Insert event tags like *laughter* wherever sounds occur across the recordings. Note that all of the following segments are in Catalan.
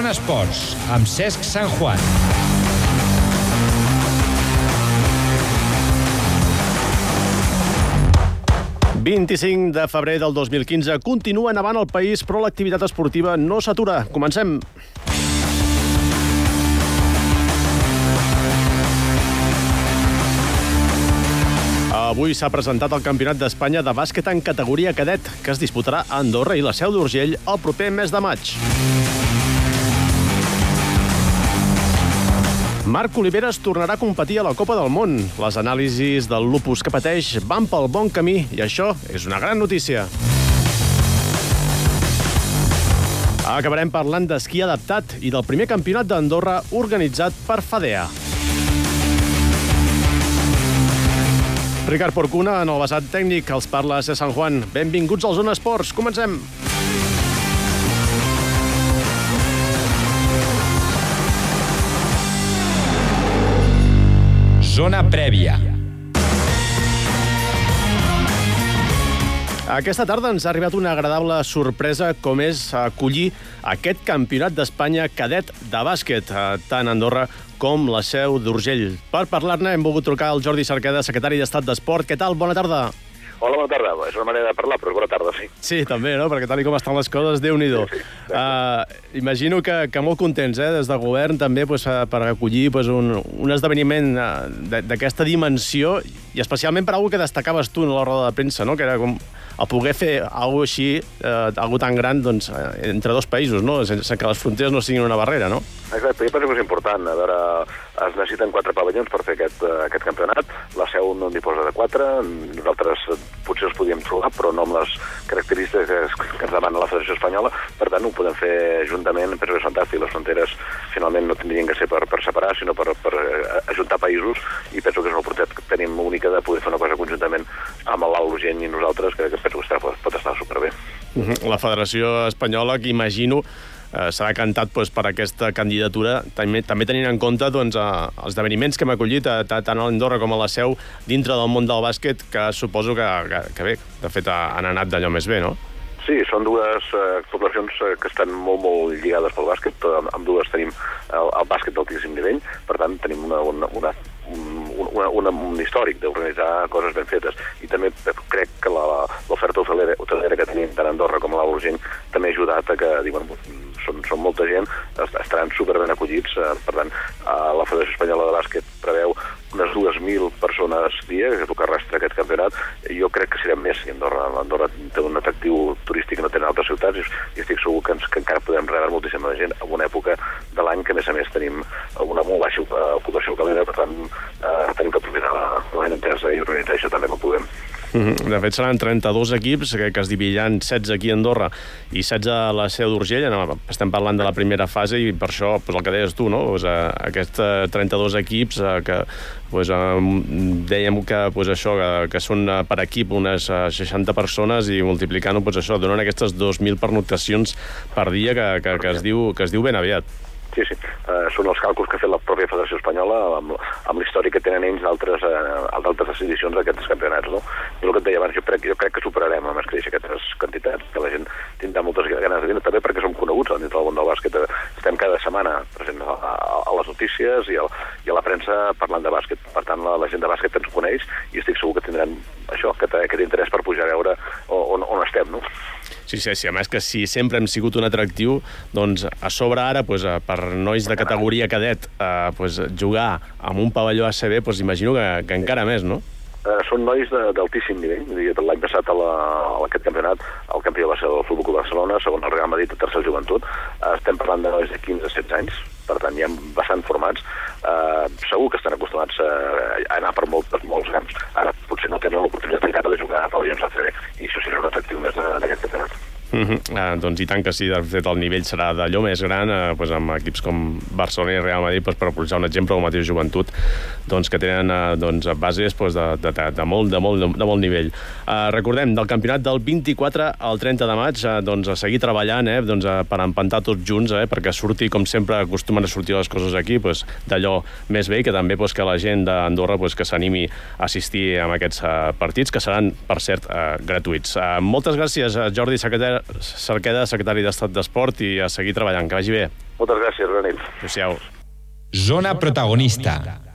Zona Esports, amb Cesc Sant Juan. ...25 de febrer del 2015. Continua nevant al país, però l'activitat esportiva no s'atura. Comencem. Avui s'ha presentat el Campionat d'Espanya de bàsquet en categoria cadet, que es disputarà a Andorra i la Seu d'Urgell el proper mes de maig. Marc Oliveres tornarà a competir a la Copa del Món. Les anàlisis del lupus que pateix van pel bon camí i això és una gran notícia. Acabarem parlant d'esquí adaptat i del primer campionat d'Andorra organitzat per FADEA. Ricard Porcuna, en el vessant tècnic, els parla a Sant Juan. Benvinguts al Zona Esports. Comencem. Zona prèvia. Aquesta tarda ens ha arribat una agradable sorpresa com és acollir aquest campionat d'Espanya cadet de bàsquet, eh, tant a Andorra com la seu d'Urgell. Per parlar-ne hem volgut trucar al Jordi Cerqueda, secretari d'Estat d'Esport. Què tal? Bona tarda. Hola, bona tarda. És una manera de parlar, però és bona tarda, sí. Sí, també, no? Perquè tal com estan les coses, déu nhi Sí, sí, uh, Imagino que, que molt contents, eh? Des del govern també pues, uh, per acollir pues, un, un esdeveniment uh, d'aquesta dimensió i especialment per algo que destacaves tu en la roda de premsa, no? Que era com el poder fer alguna així, eh, algo tan gran, doncs, eh, entre dos països, no? Sense que les fronteres no siguin una barrera, no? Exacte, jo penso que és important. A veure, es necessiten quatre pavellons per fer aquest, uh, aquest campionat. La seu no en disposa de quatre. Nosaltres eh, potser els podíem trobar, però no amb les característiques que ens demana la Federació Espanyola. Per tant, ho podem fer juntament. Penso que és fantàstic. Les fronteres finalment no tindrien que ser per, per separar, sinó per, per eh, ajuntar països. I penso que és una oportunitat que tenim única de poder fer una cosa conjuntament amb l'Alt Urgent i nosaltres, que, que penso que pot estar superbé. -huh. La Federació Espanyola, que imagino eh, serà cantat doncs, per aquesta candidatura, també, també tenint en compte doncs, eh, els esdeveniments que hem acollit a, tant a l'Andorra com a la Seu dintre del món del bàsquet, que suposo que, que, que bé, de fet han anat d'allò més bé, no? Sí, són dues eh, poblacions eh, que estan molt, molt lligades pel bàsquet. Amb, amb dues tenim el, el bàsquet d'altíssim nivell, per tant tenim una, una, una un, un, un històric d'organitzar coses ben fetes. I també crec que l'oferta hotelera, hotelera que tenim tant a Andorra com a l'Urgent també ha ajudat a que diuen, són, són molta gent, estaran superben acollits, eh, per tant, eh, la Federació Espanyola de Bàsquet preveu unes 2.000 persones dia, que és el que arrastra aquest campionat, jo crec que serem més Andorra. Andorra té un atractiu turístic que no tenen altres ciutats i estic segur que, ens, que encara podem rebre moltíssima gent en una època de l'any que, a més a més, tenim una molt baixa ocupació calera, per tant, eh, tenim que aprofitar la entesa i organitzar això també com puguem. De fet, seran 32 equips que, que es dividiran 16 aquí a Andorra i 16 a la seu d'Urgell. Estem parlant de la primera fase i per això, pues, el que deies tu, no? Pues, eh, aquests 32 equips eh, que pues, eh, dèiem que, pues, això, que, que són eh, per equip unes 60 persones i multiplicant-ho, pues, això, donen aquestes 2.000 pernoctacions per dia que, que, que, es diu, que es diu ben aviat. Sí, sí. Uh, són els càlculs que ha fet la pròpia Federació Espanyola amb, amb l'històric que tenen ells d'altres uh, edicions d'aquests campionats. No? I el que et deia abans, jo crec, jo crec que superarem a més créixer aquestes quantitats, que la gent tindrà moltes ganes de venir, també perquè som coneguts dintre del món del bàsquet. Estem cada setmana presents a, a, a les notícies i a, i a la premsa parlant de bàsquet. Per tant, la, la gent de bàsquet ens coneix i estic segur que tindran això, aquest, aquest interès per pujar a veure on, on estem, no? Sí, sí, sí, a més que si sempre hem sigut un atractiu, doncs a sobre ara, doncs, per nois de categoria cadet, eh, doncs, jugar amb un pavelló ACB, doncs imagino que, que encara més, no? Eh, són nois d'altíssim nivell. L'any passat a, la, a aquest campionat el campió va ser el Futbol Club Barcelona, segon el Real Madrid, tercer joventut. Eh, estem parlant de nois de 15-16 anys, per tant ja bastant formats. Eh, segur que estan acostumats a anar per molt, per molts camps. Ara potser no tenen l'oportunitat encara de jugar a pavellons ACB i això serà un atractiu més d'aquest campionat. Mm -hmm. eh, doncs i tant que sí, de fet el nivell serà d'allò més gran, eh, doncs amb equips com Barcelona i Real Madrid, doncs, per posar un exemple, el mateix joventut, doncs, que tenen eh, doncs, bases doncs, de, de, de, de, molt, de, molt, de molt nivell. Eh, recordem, del campionat del 24 al 30 de maig, eh, doncs, a seguir treballant eh, doncs, eh, per empantar tots junts, eh, perquè surti, com sempre acostumen a sortir les coses aquí, doncs, d'allò més bé, i que també doncs, que la gent d'Andorra doncs, que s'animi a assistir a aquests eh, partits, que seran, per cert, eh, gratuïts. Eh, moltes gràcies, Jordi, secretari Cerqueda, secretari d'Estat d'Esport, i a seguir treballant. Que vagi bé. Moltes gràcies, bona nit. Adéu-siau. Zona protagonista.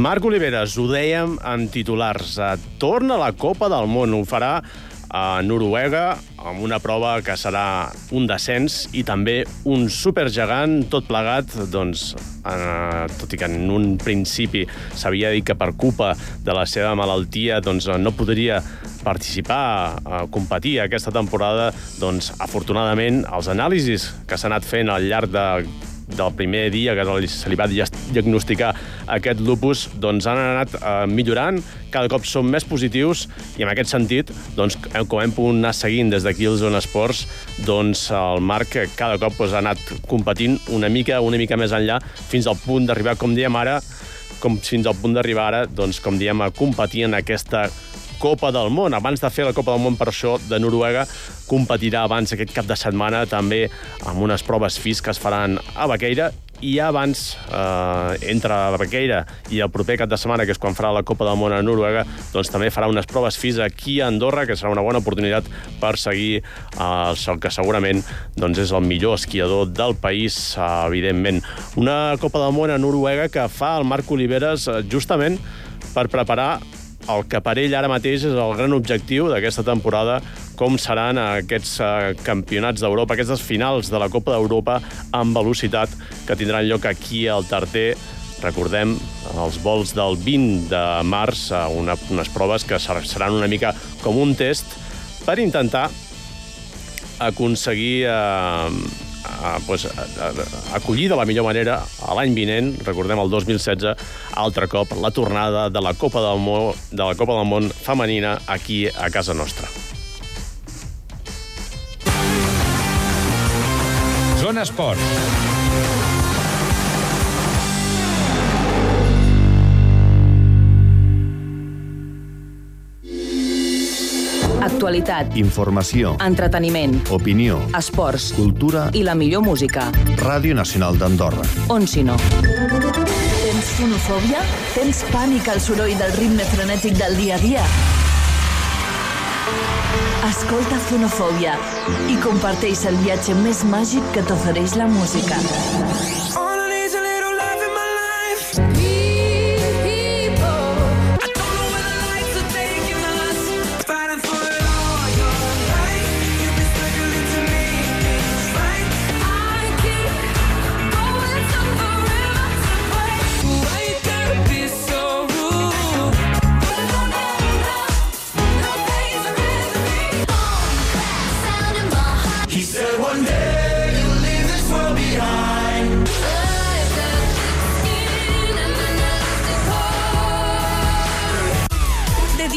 Marc Oliveres, ho dèiem en titulars. Eh, Torna a la Copa del Món. Ho farà a Noruega amb una prova que serà un descens i també un supergegant, tot plegat, doncs, eh, tot i que en un principi s'havia dit que per culpa de la seva malaltia doncs, no podria participar, a competir aquesta temporada, doncs, afortunadament, els anàlisis que s'han anat fent al llarg de del primer dia que se li va diagnosticar aquest lupus, doncs han anat eh, millorant, cada cop són més positius i en aquest sentit, doncs, com hem pogut anar seguint des d'aquí al Zona Esports, doncs el Marc cada cop doncs, ha anat competint una mica, una mica més enllà, fins al punt d'arribar, com diem ara, com fins al punt d'arribar ara, doncs, com diem, a competir en aquesta Copa del Món. Abans de fer la Copa del Món per això de Noruega, competirà abans aquest cap de setmana també amb unes proves FIS que es faran a Baqueira i ja abans, eh, entre la Baqueira i el proper cap de setmana, que és quan farà la Copa del Món a Noruega, doncs també farà unes proves FIS aquí a Andorra, que serà una bona oportunitat per seguir eh, el que segurament doncs, és el millor esquiador del país, eh, evidentment. Una Copa del Món a Noruega que fa el Marc Oliveres eh, justament per preparar el que per ell ara mateix és el gran objectiu d'aquesta temporada, com seran aquests eh, campionats d'Europa, aquestes finals de la Copa d'Europa amb velocitat que tindran lloc aquí al Tarter. Recordem, els vols del 20 de març, eh, una, unes proves que seran una mica com un test per intentar aconseguir eh, pues, acollir de la millor manera l'any vinent, recordem el 2016, altre cop la tornada de la Copa del Món, de la Copa del Món femenina aquí a casa nostra. Zona Esport. Actualitat. Informació. Entreteniment. Opinió. Esports. Cultura. I la millor música. Ràdio Nacional d'Andorra. On si no. Tens fonofòbia? Tens pànic al soroll del ritme frenètic del dia a dia? Escolta Fonofòbia i comparteix el viatge més màgic que t'ofereix la música.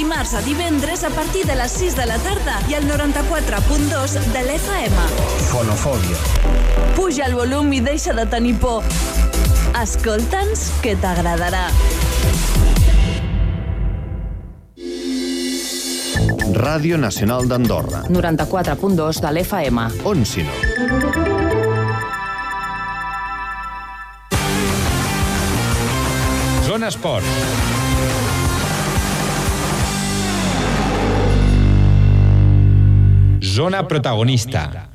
Dimarts a divendres a partir de les 6 de la tarda i al 94.2 de l'FM. Fonofòbia. Puja el volum i deixa de tenir por. Escolta'ns, que t'agradarà. Ràdio Nacional d'Andorra. 94.2 de l'FM. On si no? Zona Esport. Zona protagonista.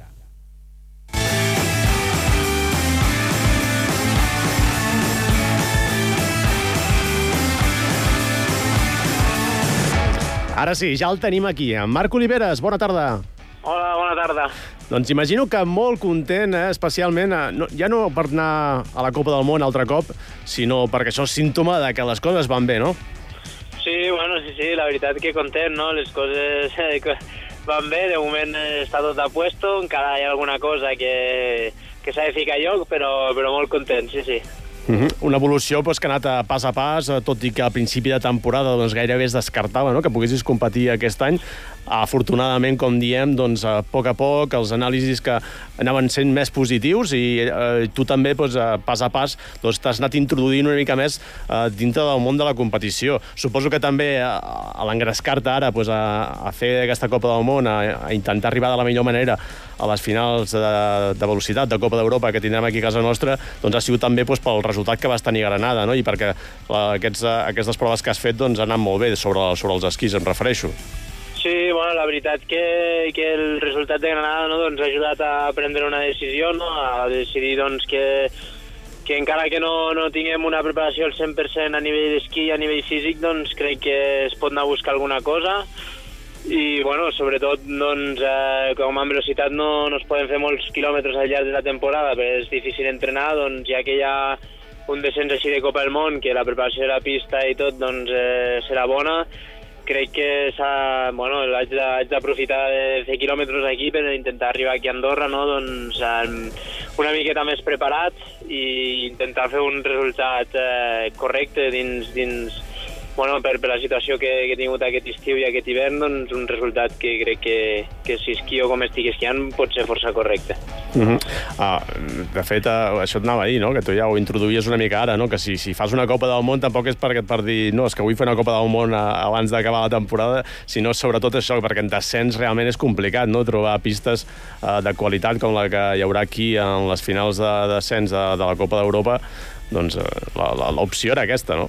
Ara sí, ja el tenim aquí. En Marc Oliveres, bona tarda. Hola, bona tarda. Doncs imagino que molt content, eh, especialment, eh, no, ja no per anar a la Copa del Món altre cop, sinó perquè això és símptoma de que les coses van bé, no? Sí, bueno, sí, sí, la veritat que content, no? Les coses *laughs* eh, van bé, de moment està tot a puesto, encara hi ha alguna cosa que, que s'ha de ficar a lloc, però, però molt content, sí, sí. Uh -huh. Una evolució pues, que ha anat a pas a pas, eh, tot i que a principi de temporada doncs, gairebé es descartava no? que poguessis competir aquest any. Afortunadament, com diem, doncs, a poc a poc els anàlisis que anaven sent més positius i eh, tu també, doncs, a pas a pas, doncs, t'has anat introduint una mica més eh, dintre del món de la competició. Suposo que també a, a l'engrescar-te ara doncs, a, a fer aquesta Copa del Món, a, a intentar arribar de la millor manera a les finals de, de velocitat de Copa d'Europa que tindrem aquí a casa nostra, doncs ha sigut també doncs, pel resultat resultat que vas tenir Granada, no? I perquè aquests, eh, aquestes proves que has fet doncs, han anat molt bé sobre, sobre els esquís, em refereixo. Sí, bueno, la veritat que, que el resultat de Granada no, doncs, ha ajudat a prendre una decisió, no? a decidir doncs, que, que encara que no, no tinguem una preparació al 100% a nivell d'esquí a nivell físic, doncs crec que es pot anar a buscar alguna cosa i, bueno, sobretot, doncs, eh, com en velocitat no, no es poden fer molts quilòmetres al llarg de la temporada, perquè és difícil entrenar, doncs, ja que hi ha un descens així de Copa del Món, que la preparació de la pista i tot, doncs, eh, serà bona, crec que. Bueno, haig de- d'aprofitar de fer quilòmetres aquí per intentar arribar aquí a Andorra, no? Doncs una miqueta més preparat i intentar fer un resultat eh, correcte dins, dins bueno, per, per la situació que, que he tingut aquest estiu i aquest hivern, doncs un resultat que crec que, que si esquio com estic esquiant pot ser força correcte. Uh -huh. ah, de fet, uh, això et anava a dir, no? que tu ja ho introduïes una mica ara, no? que si, si fas una Copa del Món tampoc és per, per dir no, és que vull fer una Copa del Món uh, abans d'acabar la temporada, sinó sobretot això, perquè en descens realment és complicat no? trobar pistes uh, de qualitat com la que hi haurà aquí en les finals de descens de, de la Copa d'Europa, doncs l'opció era aquesta, no?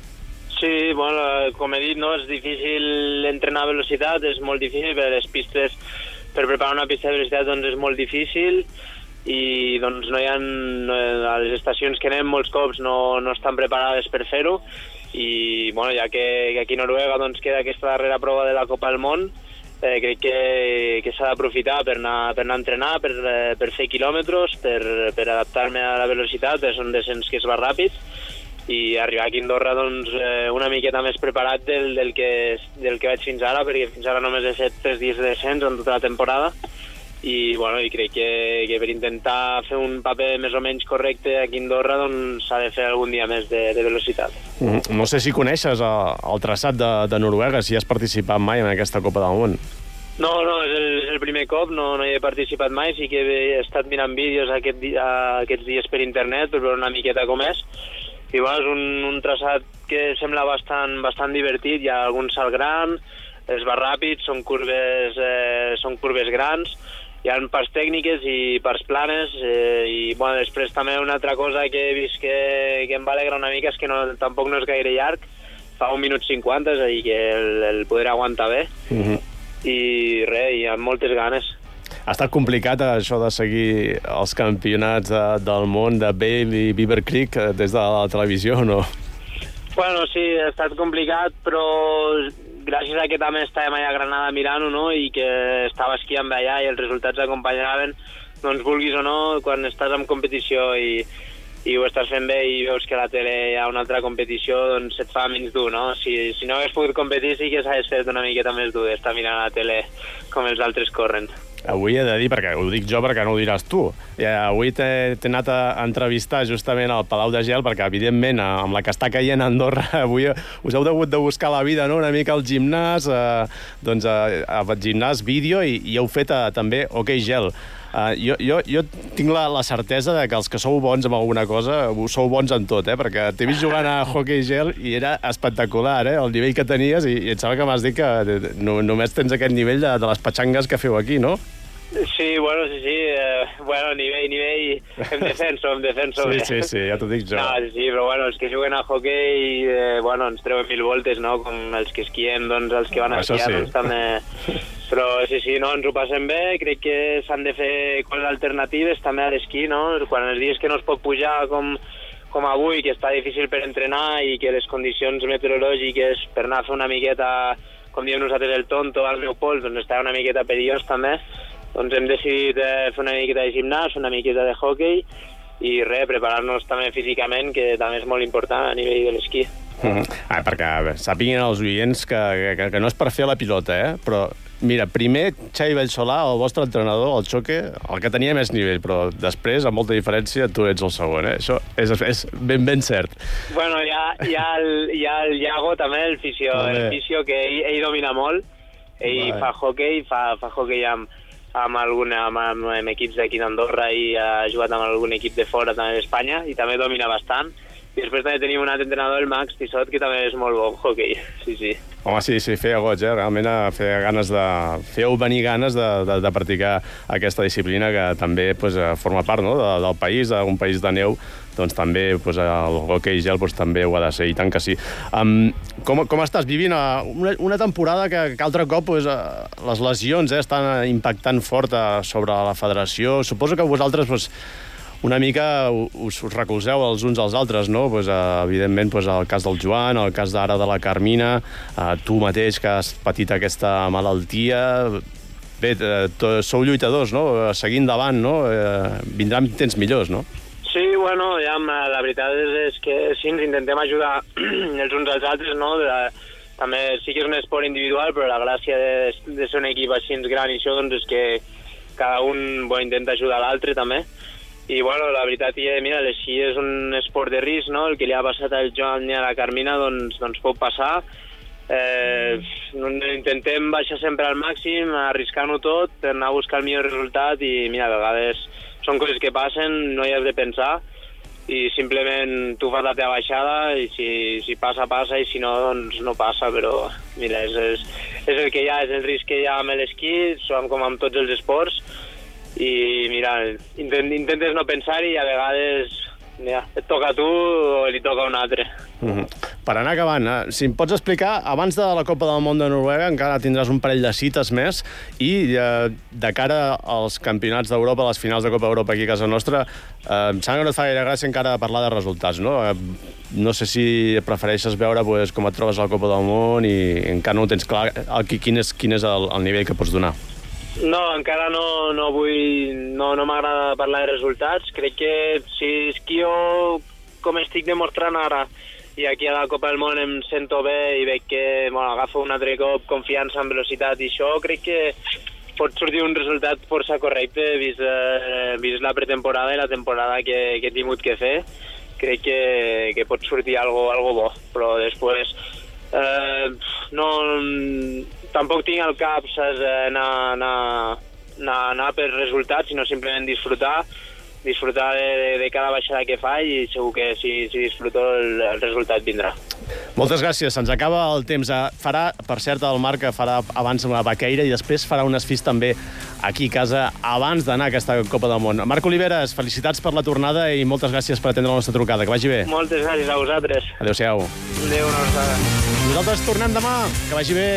Sí, bueno, com he dit, no, és difícil entrenar a velocitat, és molt difícil, per les pistes, per preparar una pista de velocitat doncs és molt difícil i doncs no hi ha, a les estacions que anem molts cops no, no estan preparades per fer-ho i bueno, ja que, que aquí a Noruega doncs, queda aquesta darrera prova de la Copa del Món eh, crec que, que s'ha d'aprofitar per anar, per anar a entrenar, per, eh, per fer quilòmetres, per, per adaptar-me a la velocitat, és un descens que es va ràpid i arribar aquí a Andorra doncs, eh, una miqueta més preparat del, del, que, del que vaig fins ara, perquè fins ara només he fet tres dies de descens en tota la temporada i, bueno, i crec que, que per intentar fer un paper més o menys correcte aquí a Andorra doncs s'ha de fer algun dia més de, de velocitat. -huh. No sé si coneixes el, el traçat de, de Noruega, si has participat mai en aquesta Copa del Món. No, no, és el, és el primer cop, no, no hi he participat mai, sí que he estat mirant vídeos aquest aquests dies per internet per veure una miqueta com és, i bueno, és un, un traçat que sembla bastant, bastant divertit, hi ha algun salt gran, es va ràpid, són curves, eh, són curves grans, hi ha parts tècniques i parts planes, eh, i bueno, després també una altra cosa que he vist que, que em va alegrar una mica és que no, tampoc no és gaire llarg, fa un minut 50, és a dir, que el, el poder aguantar bé, Uh -huh. i res, i amb moltes ganes. Ha estat complicat eh, això de seguir els campionats de, del món de Bale i Beaver Creek eh, des de la televisió no? Bueno, sí, ha estat complicat, però gràcies a que també estàvem allà a Granada mirant-ho, no?, i que estava esquiant allà i els resultats acompanyaven, doncs vulguis o no, quan estàs en competició i, i ho estàs fent bé i veus que a la tele hi ha una altra competició, doncs se't fa menys dur, no? Si, si no hagués pogut competir sí que s'hagués fet una miqueta més dur estar mirant a la tele com els altres corren. Avui he de dir, perquè ho dic jo perquè no ho diràs tu, i avui t'he anat a entrevistar justament al Palau de Gel, perquè evidentment amb la que està caient a Andorra, *laughs* avui us heu hagut de buscar la vida, no?, una mica al gimnàs, eh, doncs eh, al gimnàs vídeo, i, i heu fet eh, també hoquei gel. Uh, jo, jo, jo tinc la, la certesa de que els que sou bons amb alguna cosa, sou bons en tot, eh? perquè t'he vist jugant a hockey gel i era espectacular, eh? el nivell que tenies, i, i em sembla que m'has dit que eh, no, només tens aquest nivell de, de les patxangues que feu aquí, no? Sí, bueno, sí, sí, eh, bueno, nivell, nivell, en defenso, en defenso. Sí, bé. sí, sí, ja t'ho dic jo. No, sí, sí, però bueno, els que juguen a hockey, eh, bueno, ens treuen mil voltes, no? Com els que esquien, doncs els que van a esquiar, sí. doncs també... Però sí, sí, no, ens ho passem bé, crec que s'han de fer coses alternatives també a l'esquí, no? Quan els dies que no es pot pujar com, com avui, que està difícil per entrenar i que les condicions meteorològiques per anar a fer una miqueta, com diem nosaltres, el tonto al meu pols, doncs està una miqueta perillós també, doncs hem decidit eh, fer una miqueta de gimnàs, una miqueta de hockey i res, preparar-nos també físicament, que també és molt important a nivell de l'esquí. Mm. Ah, perquè sàpiguen els oients que, que, que no és per fer la pilota, eh? però mira, primer Xavi Bellsolà, el vostre entrenador, el Xoque, el que tenia més nivell, però després, amb molta diferència, tu ets el segon. Eh? Això és, és ben, ben cert. Bueno, hi ha, hi ha, el, hi ha el Iago també, el fisio, També. el fisio que ell, ell domina molt, ell Vale. fa hockey, fa, fa hockey amb, amb, alguna, amb, amb, amb equips d'aquí d'Andorra i ha jugat amb algun equip de fora també d'Espanya i també domina bastant. I després també tenim un altre entrenador, el Max Tissot, que també és molt bon hockey. Sí, sí. Home, sí, sí, feia goig, eh? Realment eh, feia ganes de... Feu venir ganes de, de, de practicar aquesta disciplina que també pues, eh, forma part no? de, del país, d'un país de neu, doncs també doncs, el hockey gel doncs, també ho ha de ser, i tant que sí. Um, com, com estàs vivint eh, una, una temporada que, que altre cop eh, les lesions eh, estan impactant fort eh, sobre la federació? Suposo que vosaltres doncs, una mica us, us recolzeu els uns als altres, no? Pues, uh, evidentment, pues, el cas del Joan, el cas d'ara de la Carmina, uh, tu mateix que has patit aquesta malaltia... Bé, to, sou lluitadors, no? Uh, seguint davant, no? Uh, vindran temps millors, no? Sí, bueno, ja, la veritat és, és que sí, ens intentem ajudar *clears throat* els uns als altres, no? De, també sí que és un esport individual, però la gràcia de, de ser un equip així gran i això, doncs, és que cada un bo, intenta ajudar l'altre, també. I, bueno, la veritat és, mira, l'esquí és un esport de risc, no? El que li ha passat al Joan i a la Carmina, doncs, doncs pot passar. Eh, intentem baixar sempre al màxim, arriscar-ho tot, anar a buscar el millor resultat i, mira, a vegades són coses que passen, no hi has de pensar i simplement tu fas la teva baixada i si, si passa, passa i si no, doncs no passa, però mira, és, és, és el que hi ha, és el risc que hi ha amb l'esquí, som com amb tots els esports i mira, intent, intentes no pensar-hi i a vegades mira, et toca a tu o li toca a un altre. Mm -hmm. Per anar acabant, eh, si em pots explicar, abans de la Copa del Món de Noruega encara tindràs un parell de cites més i eh, de cara als campionats d'Europa, les finals de Copa d'Europa aquí a casa nostra, eh, em sembla que no et fa gaire gràcia encara parlar de resultats, no? Eh, no sé si prefereixes veure pues, com et trobes a la Copa del Món i encara no tens clar el, quin és, quin és el, el nivell que pots donar. No, encara no, no vull... No, no m'agrada parlar de resultats. Crec que si esquio com estic demostrant ara i aquí a la Copa del Món em sento bé i veig que bueno, agafo un altre cop confiança en velocitat i això, crec que pot sortir un resultat força correcte vist, eh, vist la pretemporada i la temporada que, que he tingut que fer. Crec que, que pot sortir algo, algo bo, però després eh, no, tampoc tinc al cap saps, eh, anar, anar, anar, anar per resultats, sinó simplement disfrutar disfrutar de, de, de cada baixada que fa i segur que si, si disfruto el, el resultat vindrà. Moltes gràcies, se'ns acaba el temps. Eh, farà, per cert, el Marc farà abans una vaqueira i després farà un esfís també aquí a casa abans d'anar a aquesta Copa del Món. Marc Oliveres, felicitats per la tornada i moltes gràcies per atendre la nostra trucada. Que vagi bé. Moltes gràcies a vosaltres. Adéu-siau. Adéu, una abraçada. Nosaltres tornem demà. Que vagi bé.